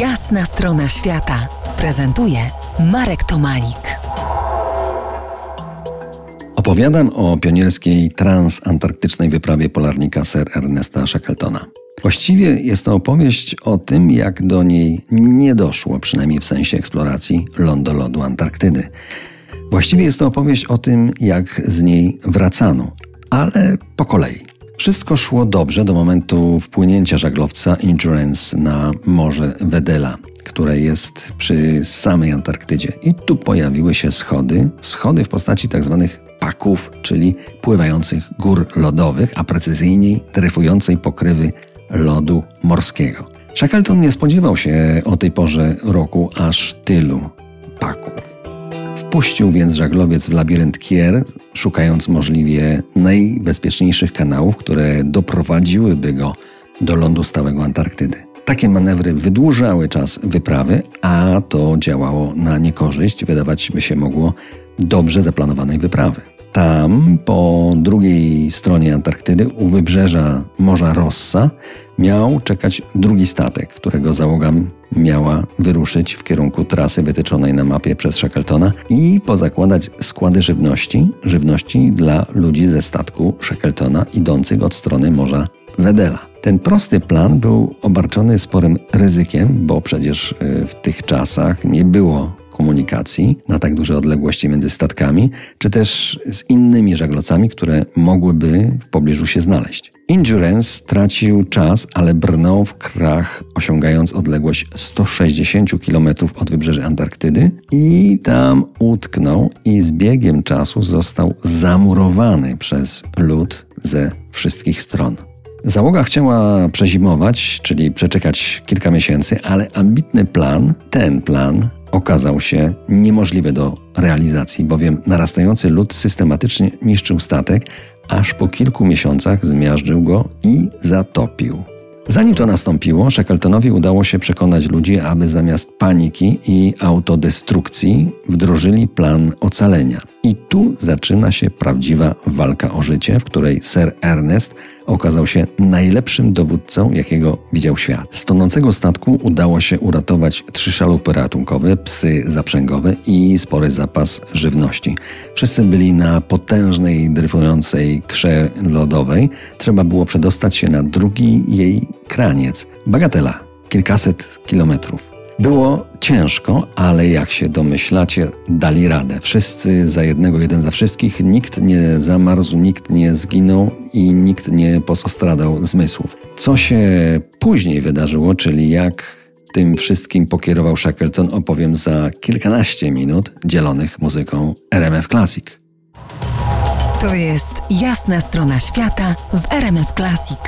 Jasna strona świata prezentuje Marek Tomalik. Opowiadam o pionierskiej transantarktycznej wyprawie polarnika Sir Ernesta Shackletona. Właściwie jest to opowieść o tym, jak do niej nie doszło, przynajmniej w sensie eksploracji lądolodu Antarktydy. Właściwie jest to opowieść o tym, jak z niej wracano, ale po kolei. Wszystko szło dobrze do momentu wpłynięcia żaglowca Endurance na morze Wedela, które jest przy samej Antarktydzie. I tu pojawiły się schody, schody w postaci tzw. Tak paków, czyli pływających gór lodowych, a precyzyjniej dryfującej pokrywy lodu morskiego. Shackleton nie spodziewał się o tej porze roku aż tylu. Wpuścił więc żaglowiec w labirynt Kier, szukając możliwie najbezpieczniejszych kanałów, które doprowadziłyby go do lądu stałego Antarktydy. Takie manewry wydłużały czas wyprawy, a to działało na niekorzyść, wydawać by się mogło, dobrze zaplanowanej wyprawy. Tam, po drugiej stronie Antarktydy, u wybrzeża Morza Rossa, miał czekać drugi statek, którego załoga miała wyruszyć w kierunku trasy wytyczonej na mapie przez Shackletona i pozakładać składy żywności, żywności dla ludzi ze statku Shackletona idących od strony Morza Wedela. Ten prosty plan był obarczony sporym ryzykiem, bo przecież y, w tych czasach nie było komunikacji na tak duże odległości między statkami, czy też z innymi żaglocami, które mogłyby w pobliżu się znaleźć. Endurance tracił czas, ale brnął w krach, osiągając odległość 160 km od wybrzeży Antarktydy i tam utknął i z biegiem czasu został zamurowany przez lód ze wszystkich stron. Załoga chciała przezimować, czyli przeczekać kilka miesięcy, ale ambitny plan, ten plan, okazał się niemożliwy do realizacji, bowiem narastający lód systematycznie niszczył statek, aż po kilku miesiącach zmiażdżył go i zatopił. Zanim to nastąpiło, Shackletonowi udało się przekonać ludzi, aby zamiast paniki i autodestrukcji wdrożyli plan ocalenia. I tu zaczyna się prawdziwa walka o życie, w której Sir Ernest okazał się najlepszym dowódcą, jakiego widział świat. Z tonącego statku udało się uratować trzy szalupy ratunkowe, psy zaprzęgowe i spory zapas żywności. Wszyscy byli na potężnej, dryfującej krze lodowej. Trzeba było przedostać się na drugi jej kraniec. Bagatela, kilkaset kilometrów. Było ciężko, ale jak się domyślacie, dali radę. Wszyscy za jednego, jeden za wszystkich. Nikt nie zamarzł, nikt nie zginął i nikt nie postradał zmysłów. Co się później wydarzyło, czyli jak tym wszystkim pokierował Shackleton, opowiem za kilkanaście minut, dzielonych muzyką RMF Classic. To jest jasna strona świata w RMF Classic.